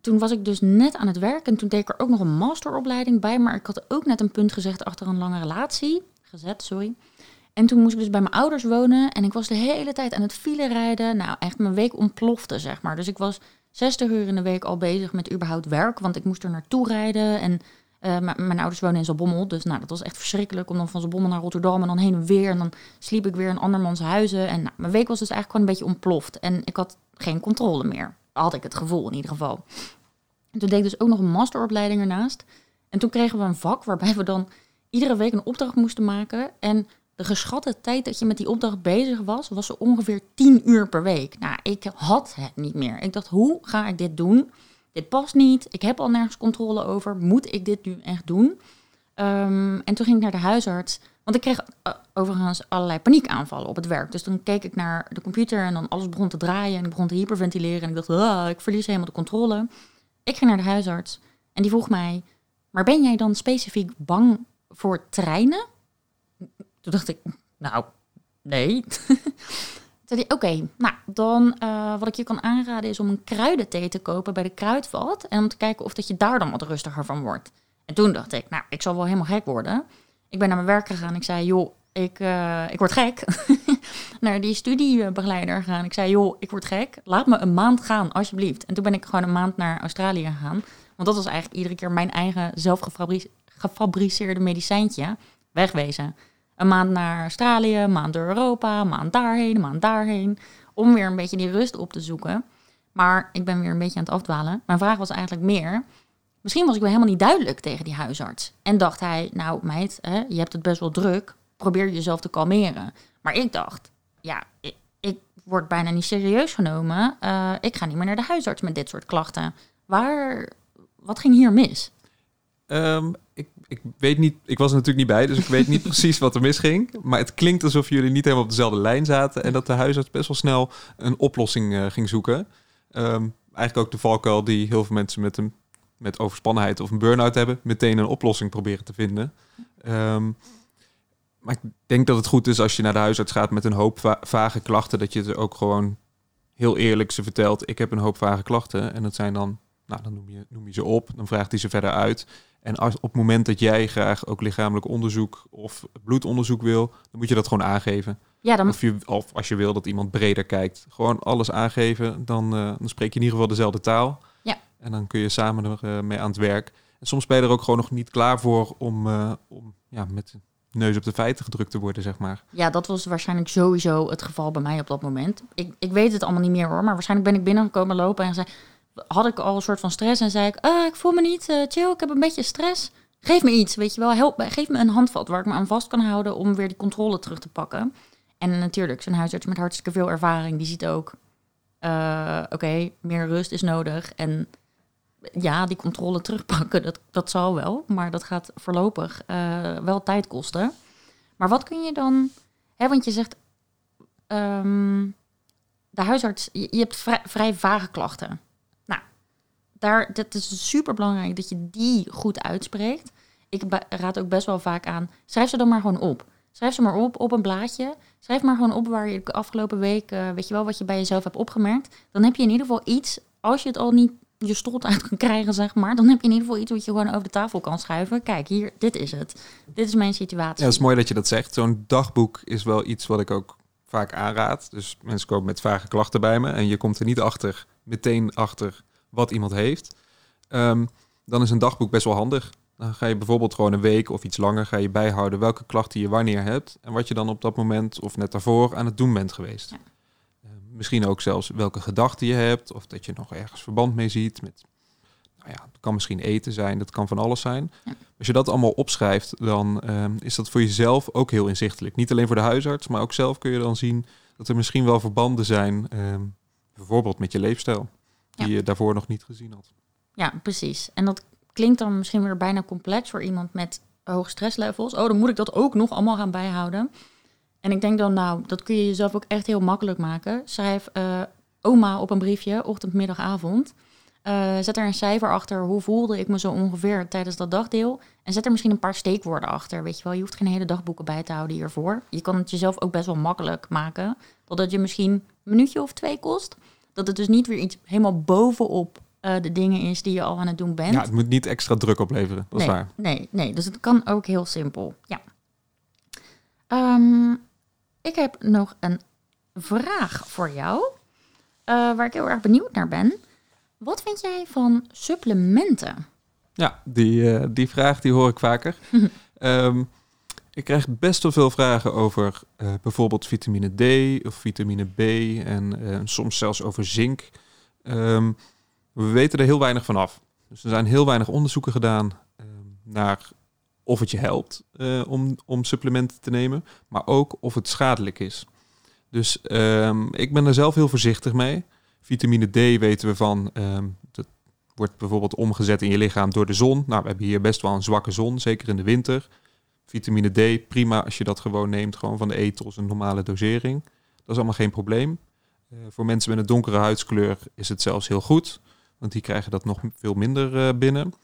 toen was ik dus net aan het werk. En toen deed ik er ook nog een masteropleiding bij. Maar ik had ook net een punt gezegd achter een lange relatie. Gezet, sorry. En toen moest ik dus bij mijn ouders wonen. En ik was de hele tijd aan het file rijden. Nou, echt mijn week ontplofte, zeg maar. Dus ik was 60 uur in de week al bezig met überhaupt werk. Want ik moest er naartoe rijden. En uh, mijn ouders wonen in Zalbommel. Dus nou, dat was echt verschrikkelijk om dan van Zalbommel naar Rotterdam en dan heen en weer. En dan sliep ik weer in andermans huizen. En nou, mijn week was dus eigenlijk gewoon een beetje ontploft. En ik had geen controle meer. Had ik het gevoel in ieder geval. En toen deed ik dus ook nog een masteropleiding ernaast. En toen kregen we een vak waarbij we dan iedere week een opdracht moesten maken. En de geschatte tijd dat je met die opdracht bezig was, was zo ongeveer 10 uur per week. Nou, ik had het niet meer. Ik dacht, hoe ga ik dit doen? Dit past niet. Ik heb al nergens controle over. Moet ik dit nu echt doen? Um, en toen ging ik naar de huisarts. Want ik kreeg uh, overigens allerlei paniekaanvallen op het werk. Dus dan keek ik naar de computer en dan alles begon te draaien en ik begon te hyperventileren. En ik dacht, ah, ik verlies helemaal de controle. Ik ging naar de huisarts en die vroeg mij, maar ben jij dan specifiek bang voor treinen? Toen dacht ik, nou, nee. Toen zei oké, nou, dan uh, wat ik je kan aanraden is om een kruidenthee te kopen bij de kruidvat. En om te kijken of dat je daar dan wat rustiger van wordt. En toen dacht ik, nou, ik zal wel helemaal gek worden. Ik ben naar mijn werk gegaan. Ik zei, joh, ik, uh, ik word gek. naar die studiebegeleider gegaan. Ik zei, joh, ik word gek. Laat me een maand gaan, alsjeblieft. En toen ben ik gewoon een maand naar Australië gegaan. Want dat was eigenlijk iedere keer mijn eigen zelfgefabriceerde medicijntje. Wegwezen. Een maand naar Australië, een maand door Europa, een maand daarheen, een maand daarheen. Om weer een beetje die rust op te zoeken. Maar ik ben weer een beetje aan het afdwalen. Mijn vraag was eigenlijk meer. Misschien was ik wel helemaal niet duidelijk tegen die huisarts. En dacht hij, nou meid, hè, je hebt het best wel druk. Probeer jezelf te kalmeren. Maar ik dacht, ja, ik, word bijna niet serieus genomen. Uh, ik ga niet meer naar de huisarts met dit soort klachten. Waar, wat ging hier mis? Um, ik, weet niet, ik was er natuurlijk niet bij, dus ik weet niet precies wat er misging. Maar het klinkt alsof jullie niet helemaal op dezelfde lijn zaten en dat de huisarts best wel snel een oplossing uh, ging zoeken. Um, eigenlijk ook de valkuil die heel veel mensen met, een, met overspannenheid of een burn-out hebben, meteen een oplossing proberen te vinden. Um, maar ik denk dat het goed is als je naar de huisarts gaat met een hoop va vage klachten, dat je het ook gewoon heel eerlijk ze vertelt. Ik heb een hoop vage klachten en dat zijn dan nou, dan noem je, noem je ze op, dan vraagt hij ze verder uit. En als, op het moment dat jij graag ook lichamelijk onderzoek of bloedonderzoek wil, dan moet je dat gewoon aangeven. Ja, dan... of, je, of als je wil dat iemand breder kijkt, gewoon alles aangeven, dan, uh, dan spreek je in ieder geval dezelfde taal. Ja. En dan kun je samen er uh, mee aan het werk. En soms ben je er ook gewoon nog niet klaar voor om, uh, om ja, met neus op de feiten gedrukt te worden, zeg maar. Ja, dat was waarschijnlijk sowieso het geval bij mij op dat moment. Ik, ik weet het allemaal niet meer hoor, maar waarschijnlijk ben ik binnengekomen lopen en zei had ik al een soort van stress en zei ik, ah, ik voel me niet uh, chill, ik heb een beetje stress. Geef me iets, weet je wel, help geef me een handvat waar ik me aan vast kan houden om weer die controle terug te pakken. En natuurlijk, zo'n huisarts met hartstikke veel ervaring, die ziet ook, uh, oké, meer rust is nodig. En ja, die controle terugpakken, dat, dat zal wel, maar dat gaat voorlopig uh, wel tijd kosten. Maar wat kun je dan, hè, want je zegt, um, de huisarts, je, je hebt vrij, vrij vage klachten daar, dat is super belangrijk dat je die goed uitspreekt. Ik raad ook best wel vaak aan, schrijf ze dan maar gewoon op. Schrijf ze maar op op een blaadje. Schrijf maar gewoon op waar je de afgelopen week, uh, weet je wel, wat je bij jezelf hebt opgemerkt. Dan heb je in ieder geval iets, als je het al niet je strot uit kan krijgen, zeg maar, dan heb je in ieder geval iets wat je gewoon over de tafel kan schuiven. Kijk, hier, dit is het. Dit is mijn situatie. Ja, het is mooi dat je dat zegt. Zo'n dagboek is wel iets wat ik ook vaak aanraad. Dus mensen komen met vage klachten bij me en je komt er niet achter, meteen achter wat iemand heeft, um, dan is een dagboek best wel handig. Dan ga je bijvoorbeeld gewoon een week of iets langer ga je bijhouden welke klachten je wanneer hebt en wat je dan op dat moment of net daarvoor aan het doen bent geweest. Ja. Uh, misschien ook zelfs welke gedachten je hebt of dat je nog ergens verband mee ziet met, nou ja, het kan misschien eten zijn, dat kan van alles zijn. Ja. Als je dat allemaal opschrijft, dan um, is dat voor jezelf ook heel inzichtelijk. Niet alleen voor de huisarts, maar ook zelf kun je dan zien dat er misschien wel verbanden zijn, bijvoorbeeld met je leefstijl die je daarvoor nog niet gezien had. Ja, precies. En dat klinkt dan misschien weer bijna complex voor iemand met hoge stresslevels. Oh, dan moet ik dat ook nog allemaal gaan bijhouden. En ik denk dan, nou, dat kun je jezelf ook echt heel makkelijk maken. Schrijf uh, oma op een briefje, ochtend, middag, avond. Uh, zet er een cijfer achter, hoe voelde ik me zo ongeveer tijdens dat dagdeel. En zet er misschien een paar steekwoorden achter, weet je wel. Je hoeft geen hele dagboeken bij te houden hiervoor. Je kan het jezelf ook best wel makkelijk maken. Dat het je misschien een minuutje of twee kost. Dat het dus niet weer iets helemaal bovenop uh, de dingen is die je al aan het doen bent. Ja, het moet niet extra druk opleveren, dat nee, is waar. Nee, nee, dus het kan ook heel simpel. Ja. Um, ik heb nog een vraag voor jou, uh, waar ik heel erg benieuwd naar ben. Wat vind jij van supplementen? Ja, die, uh, die vraag die hoor ik vaker. um, ik krijg best wel veel vragen over uh, bijvoorbeeld vitamine D of vitamine B en uh, soms zelfs over zink. Um, we weten er heel weinig van af. Dus er zijn heel weinig onderzoeken gedaan uh, naar of het je helpt uh, om, om supplementen te nemen, maar ook of het schadelijk is. Dus um, ik ben er zelf heel voorzichtig mee. Vitamine D weten we van, dat wordt bijvoorbeeld omgezet in je lichaam door de zon. Nou, we hebben hier best wel een zwakke zon, zeker in de winter Vitamine D, prima als je dat gewoon neemt, gewoon van de etels, een normale dosering. Dat is allemaal geen probleem. Uh, voor mensen met een donkere huidskleur is het zelfs heel goed, want die krijgen dat nog veel minder uh, binnen.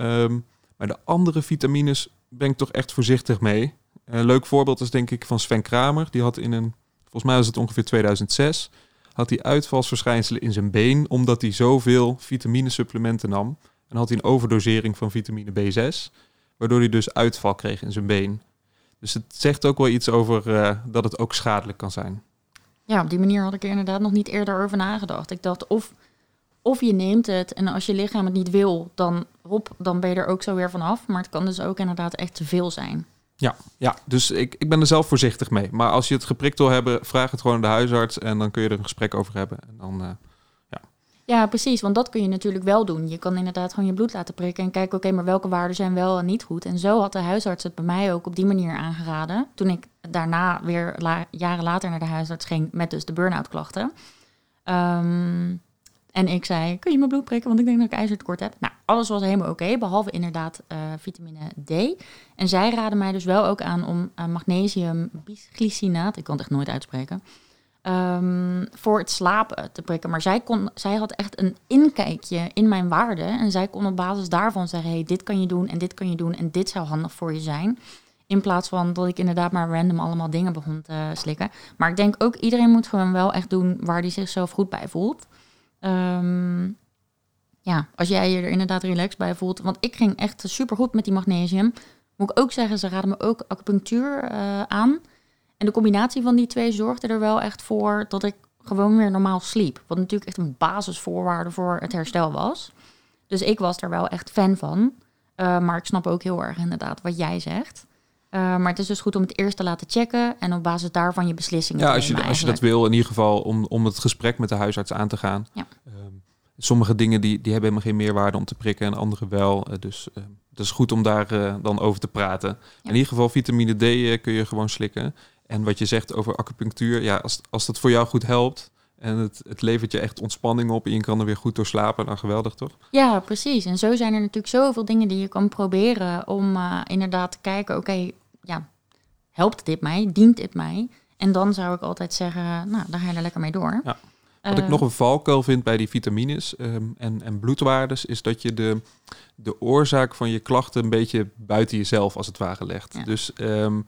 Um, maar de andere vitamines ben ik toch echt voorzichtig mee. Een leuk voorbeeld is denk ik van Sven Kramer. Die had in een, volgens mij was het ongeveer 2006, had hij uitvalsverschijnselen in zijn been, omdat hij zoveel vitaminesupplementen nam. En had hij een overdosering van vitamine B6, waardoor hij dus uitval kreeg in zijn been. Dus het zegt ook wel iets over uh, dat het ook schadelijk kan zijn. Ja, op die manier had ik er inderdaad nog niet eerder over nagedacht. Ik dacht of, of je neemt het en als je lichaam het niet wil, dan, hop, dan ben je er ook zo weer vanaf. Maar het kan dus ook inderdaad echt te veel zijn. Ja, ja dus ik, ik ben er zelf voorzichtig mee. Maar als je het geprikt wil hebben, vraag het gewoon aan de huisarts en dan kun je er een gesprek over hebben. En dan, uh, ja. precies, want dat kun je natuurlijk wel doen. Je kan inderdaad gewoon je bloed laten prikken en kijken, oké, maar welke waarden zijn wel en niet goed. En zo had de huisarts het bij mij ook op die manier aangeraden. Toen ik daarna weer jaren later naar de huisarts ging met dus de burn-out klachten. Um, en ik zei, kun je mijn bloed prikken, want ik denk dat ik ijzertekort heb. Nou, alles was helemaal oké, behalve inderdaad uh, vitamine D. En zij raden mij dus wel ook aan om uh, magnesium bisglycinaat, ik kan het echt nooit uitspreken, um, voor het slapen te prikken. Maar zij, kon, zij had echt een inkijkje in mijn waarden. En zij kon op basis daarvan zeggen, hey, dit kan je doen en dit kan je doen en dit zou handig voor je zijn. In plaats van dat ik inderdaad maar random allemaal dingen begon te slikken. Maar ik denk ook, iedereen moet gewoon wel echt doen waar hij zichzelf goed bij voelt. Um, ja, als jij je er inderdaad relaxed bij voelt. Want ik ging echt super goed met die magnesium. Moet ik ook zeggen, ze raden me ook acupunctuur uh, aan. En de combinatie van die twee zorgde er wel echt voor dat ik gewoon weer normaal sliep. Wat natuurlijk echt een basisvoorwaarde voor het herstel was. Dus ik was er wel echt fan van. Uh, maar ik snap ook heel erg inderdaad wat jij zegt. Uh, maar het is dus goed om het eerst te laten checken en op basis daarvan je beslissingen ja, te als je, nemen. als je dat wil, in ieder geval om, om het gesprek met de huisarts aan te gaan. Ja. Um, sommige dingen die, die hebben helemaal geen meerwaarde om te prikken en andere wel. Uh, dus uh, het is goed om daar dan over te praten. Ja. In ieder geval vitamine D kun je gewoon slikken. En wat je zegt over acupunctuur, ja, als, als dat voor jou goed helpt, en het, het levert je echt ontspanning op en je kan er weer goed door slapen. Dan geweldig, toch? Ja, precies. En zo zijn er natuurlijk zoveel dingen die je kan proberen om uh, inderdaad te kijken, oké, okay, ja, helpt dit mij? Dient dit mij? En dan zou ik altijd zeggen, nou, dan ga je er lekker mee door. Ja. Wat ik nog een valkuil vind bij die vitamines um, en, en bloedwaardes, is dat je de, de oorzaak van je klachten een beetje buiten jezelf als het ware legt. Ja. Dus um,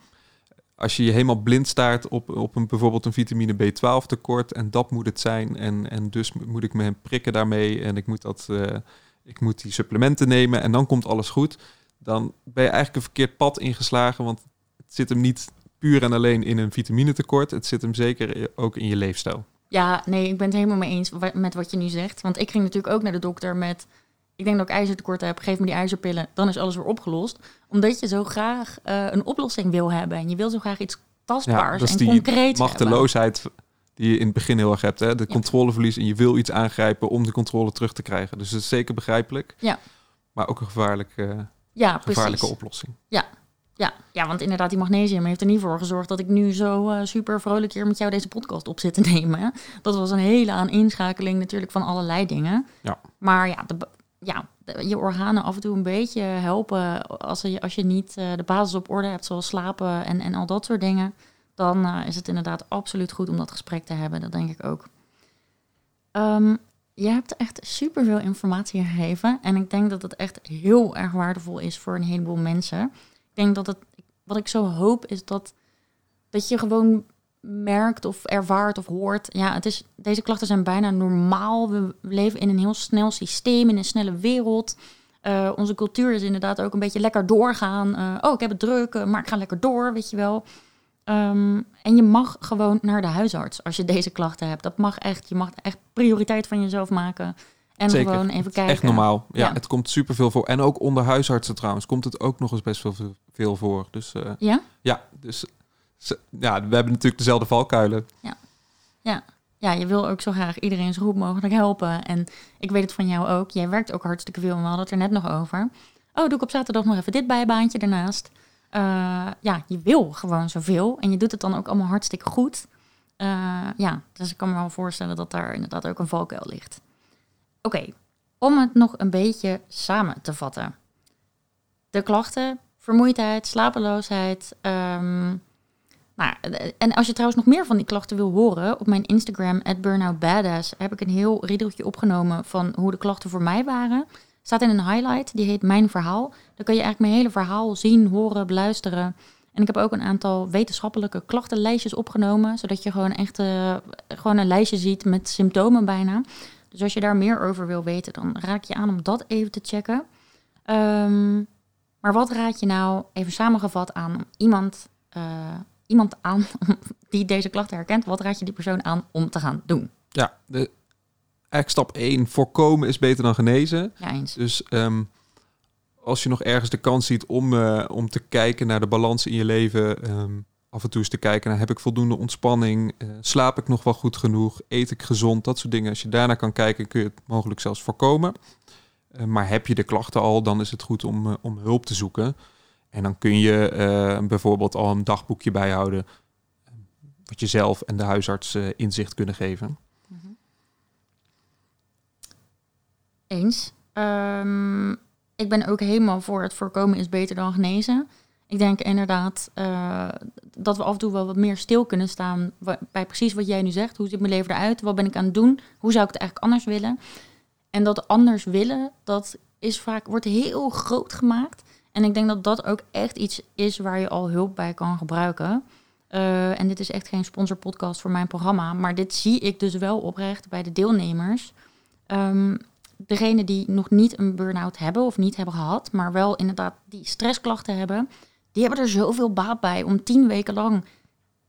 als je je helemaal blind staart op, op een, bijvoorbeeld een vitamine B12 tekort en dat moet het zijn en, en dus moet ik me prikken daarmee en ik moet, dat, uh, ik moet die supplementen nemen en dan komt alles goed, dan ben je eigenlijk een verkeerd pad ingeslagen, want het zit hem niet puur en alleen in een vitaminetekort, het zit hem zeker ook in je leefstijl. Ja, nee, ik ben het helemaal mee eens met wat je nu zegt. Want ik ging natuurlijk ook naar de dokter met ik denk dat ik ijzertekort heb, geef me die ijzerpillen, dan is alles weer opgelost. Omdat je zo graag uh, een oplossing wil hebben. En je wil zo graag iets tastbaars ja, en die concreet machteloosheid hebben. die je in het begin heel erg hebt. Hè? De ja. controleverlies en je wil iets aangrijpen om de controle terug te krijgen. Dus dat is zeker begrijpelijk. Ja. Maar ook een gevaarlijke, ja, gevaarlijke precies. oplossing. Ja. Ja, ja, want inderdaad, die magnesium heeft er niet voor gezorgd dat ik nu zo uh, super vrolijk hier met jou deze podcast op zit te nemen. Dat was een hele aan inschakeling natuurlijk van allerlei dingen. Ja. Maar ja, de, ja, je organen af en toe een beetje helpen als je, als je niet uh, de basis op orde hebt, zoals slapen en, en al dat soort dingen. Dan uh, is het inderdaad absoluut goed om dat gesprek te hebben. Dat denk ik ook. Um, je hebt echt superveel informatie gegeven. En ik denk dat het echt heel erg waardevol is voor een heleboel mensen. Ik denk dat het, wat ik zo hoop, is dat, dat je gewoon merkt of ervaart of hoort. Ja, het is, deze klachten zijn bijna normaal. We leven in een heel snel systeem, in een snelle wereld. Uh, onze cultuur is inderdaad ook een beetje lekker doorgaan. Uh, oh, ik heb het druk, uh, maar ik ga lekker door, weet je wel. Um, en je mag gewoon naar de huisarts als je deze klachten hebt. Dat mag echt. Je mag echt prioriteit van jezelf maken. En Zeker. gewoon even kijken. Echt normaal. Ja, ja, het komt superveel voor. En ook onder huisartsen trouwens komt het ook nog eens best wel veel voor. Dus ja? Ja, dus ja, we hebben natuurlijk dezelfde valkuilen. Ja. ja. Ja, je wil ook zo graag iedereen zo goed mogelijk helpen. En ik weet het van jou ook. Jij werkt ook hartstikke veel. En we hadden het er net nog over. Oh, doe ik op zaterdag nog even dit bijbaantje ernaast. Uh, ja, je wil gewoon zoveel. En je doet het dan ook allemaal hartstikke goed. Uh, ja, dus ik kan me wel voorstellen dat daar inderdaad ook een valkuil ligt. Oké, om het nog een beetje samen te vatten. De klachten vermoeidheid, slapeloosheid. ehm, nou, en als je trouwens nog meer van die klachten wil horen, op mijn Instagram, @burnoutbadass, heb ik een heel riedeltje opgenomen van hoe de klachten voor mij waren. Staat in een highlight, die heet Mijn Verhaal. Dan kan je eigenlijk mijn hele verhaal zien, horen, beluisteren. En ik heb ook een aantal wetenschappelijke klachtenlijstjes opgenomen, zodat je gewoon echt eh, gewoon een lijstje ziet met symptomen bijna. Dus als je daar meer over wil weten, dan raad ik je aan om dat even te checken. Ehm, maar wat raad je nou, even samengevat, aan iemand, eh, iemand aan die deze klachten herkent, wat raad je die persoon aan om te gaan doen? Ja, de, eigenlijk stap 1, voorkomen is beter dan genezen. Ja, eens. Dus ehm, als je nog ergens de kans ziet om, eh, om te kijken naar de balans in je leven, ehm, af en toe eens te kijken naar heb ik voldoende ontspanning, Eh, slaap ik nog wel goed genoeg, eet ik gezond, dat soort dingen. Als je daarnaar kan kijken, kun je het mogelijk zelfs voorkomen. Eh, maar heb je de klachten al, dan is het goed om, om hulp te zoeken. En dan kun je eh, bijvoorbeeld al een dagboekje bijhouden, wat je zelf en de huisarts eh, inzicht kunnen geven. Eens. Ehm, ik ben ook helemaal voor het voorkomen is beter dan genezen. Ik denk inderdaad eh, dat we af en toe wel wat meer stil kunnen staan bij precies wat jij nu zegt. Hoe ziet mijn leven eruit? Wat ben ik aan het doen? Hoe zou ik het eigenlijk anders willen? En dat anders willen, dat is vaak, wordt heel groot gemaakt. En ik denk dat dat ook echt iets is waar je al hulp bij kan gebruiken. Eh, en dit is echt geen sponsorpodcast voor mijn programma. Maar dit zie ik dus wel oprecht bij de deelnemers. Ehm degenen die nog niet een burn-out hebben of niet hebben gehad, maar wel inderdaad die stressklachten hebben, die hebben er zoveel baat bij om tien weken lang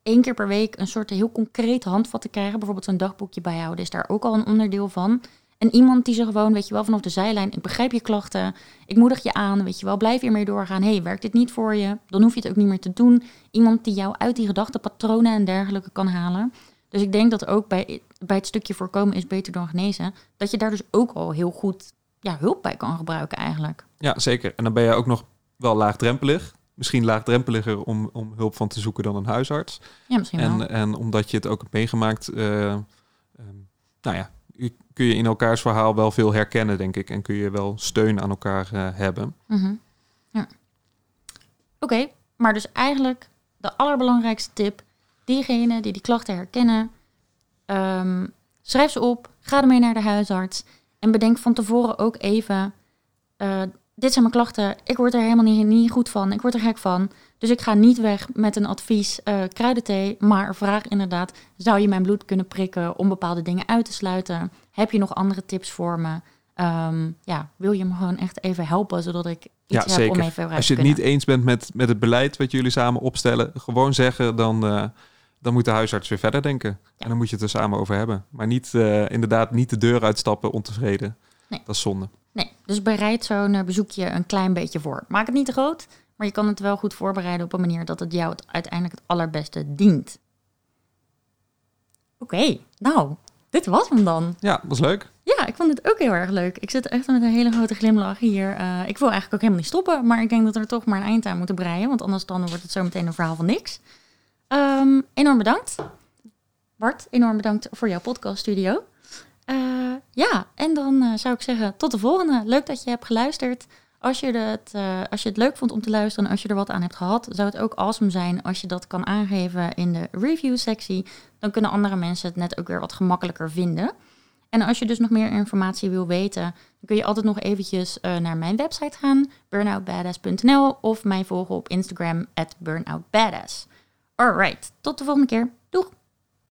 één keer per week een soort heel concreet handvat te krijgen. Bijvoorbeeld een dagboekje bijhouden is daar ook al een onderdeel van. En iemand die ze gewoon, weet je wel, vanaf de zijlijn, ik begrijp je klachten, ik moedig je aan, weet je wel, blijf hiermee doorgaan. hey, werkt dit niet voor je? Dan hoef je het ook niet meer te doen. Iemand die jou uit die gedachtenpatronen en dergelijke kan halen. Dus ik denk dat ook bij, bij het stukje voorkomen is beter dan genezen, dat je daar dus ook al heel goed ja, hulp bij kan gebruiken eigenlijk. Ja, zeker. En dan ben je ook nog wel laagdrempelig. Misschien laagdrempeliger om, om hulp van te zoeken dan een huisarts. Ja, misschien wel. En, en omdat je het ook hebt meegemaakt, eh, ehm, nou ja, kun je in elkaars verhaal wel veel herkennen, denk ik. En kun je wel steun aan elkaar eh, hebben. Mhm. Ja. Oké, maar dus eigenlijk de allerbelangrijkste tip. Diegenen die die klachten herkennen, ehm, schrijf ze op, ga ermee naar de huisarts. En bedenk van tevoren ook even, eh, dit zijn mijn klachten, ik word er helemaal niet, niet goed van, ik word er gek van. Dus ik ga niet weg met een advies eh, kruidenthee, maar vraag inderdaad, zou je mijn bloed kunnen prikken om bepaalde dingen uit te sluiten? Heb je nog andere tips voor me? Ehm, ja, wil je me gewoon echt even helpen, zodat ik Ja, iets heb om zeker. even vooruit Als je het niet eens bent met, met het beleid wat jullie samen opstellen, gewoon zeggen, dan, eh, dan moet de huisarts weer verder denken. En dan moet je het er samen over hebben. Maar niet, eh, inderdaad niet de deur uitstappen ontevreden. Nee. Dat is zonde. Nee, dus bereid zo'n eh, bezoekje een klein beetje voor. Maak het niet te groot, maar je kan het wel goed voorbereiden op een manier dat het jou het uiteindelijk het allerbeste dient. Oké, nou, dit was hem dan. Ja, was leuk. Ja, ik vond het ook heel erg leuk. Ik zit echt met een hele grote glimlach hier. Eh, ik wil eigenlijk ook helemaal niet stoppen, maar ik denk dat we er toch maar een eind aan moeten breien, want anders dan wordt het zo meteen een verhaal van niks. Ehm, enorm bedankt. Bart, enorm bedankt voor jouw podcaststudio. Eh ja, en dan eh, zou ik zeggen tot de volgende. Leuk dat je hebt geluisterd. Als je, het, eh, als je het leuk vond om te luisteren en als je er wat aan hebt gehad, zou het ook awesome zijn als je dat kan aangeven in de review-sectie. Dan kunnen andere mensen het net ook weer wat gemakkelijker vinden. En als je dus nog meer informatie wil weten, dan kun je altijd nog eventjes eh, naar mijn website gaan, burnoutbadass.nl, of mij volgen op Instagram, at burnoutbadass. Alright, tot de volgende keer.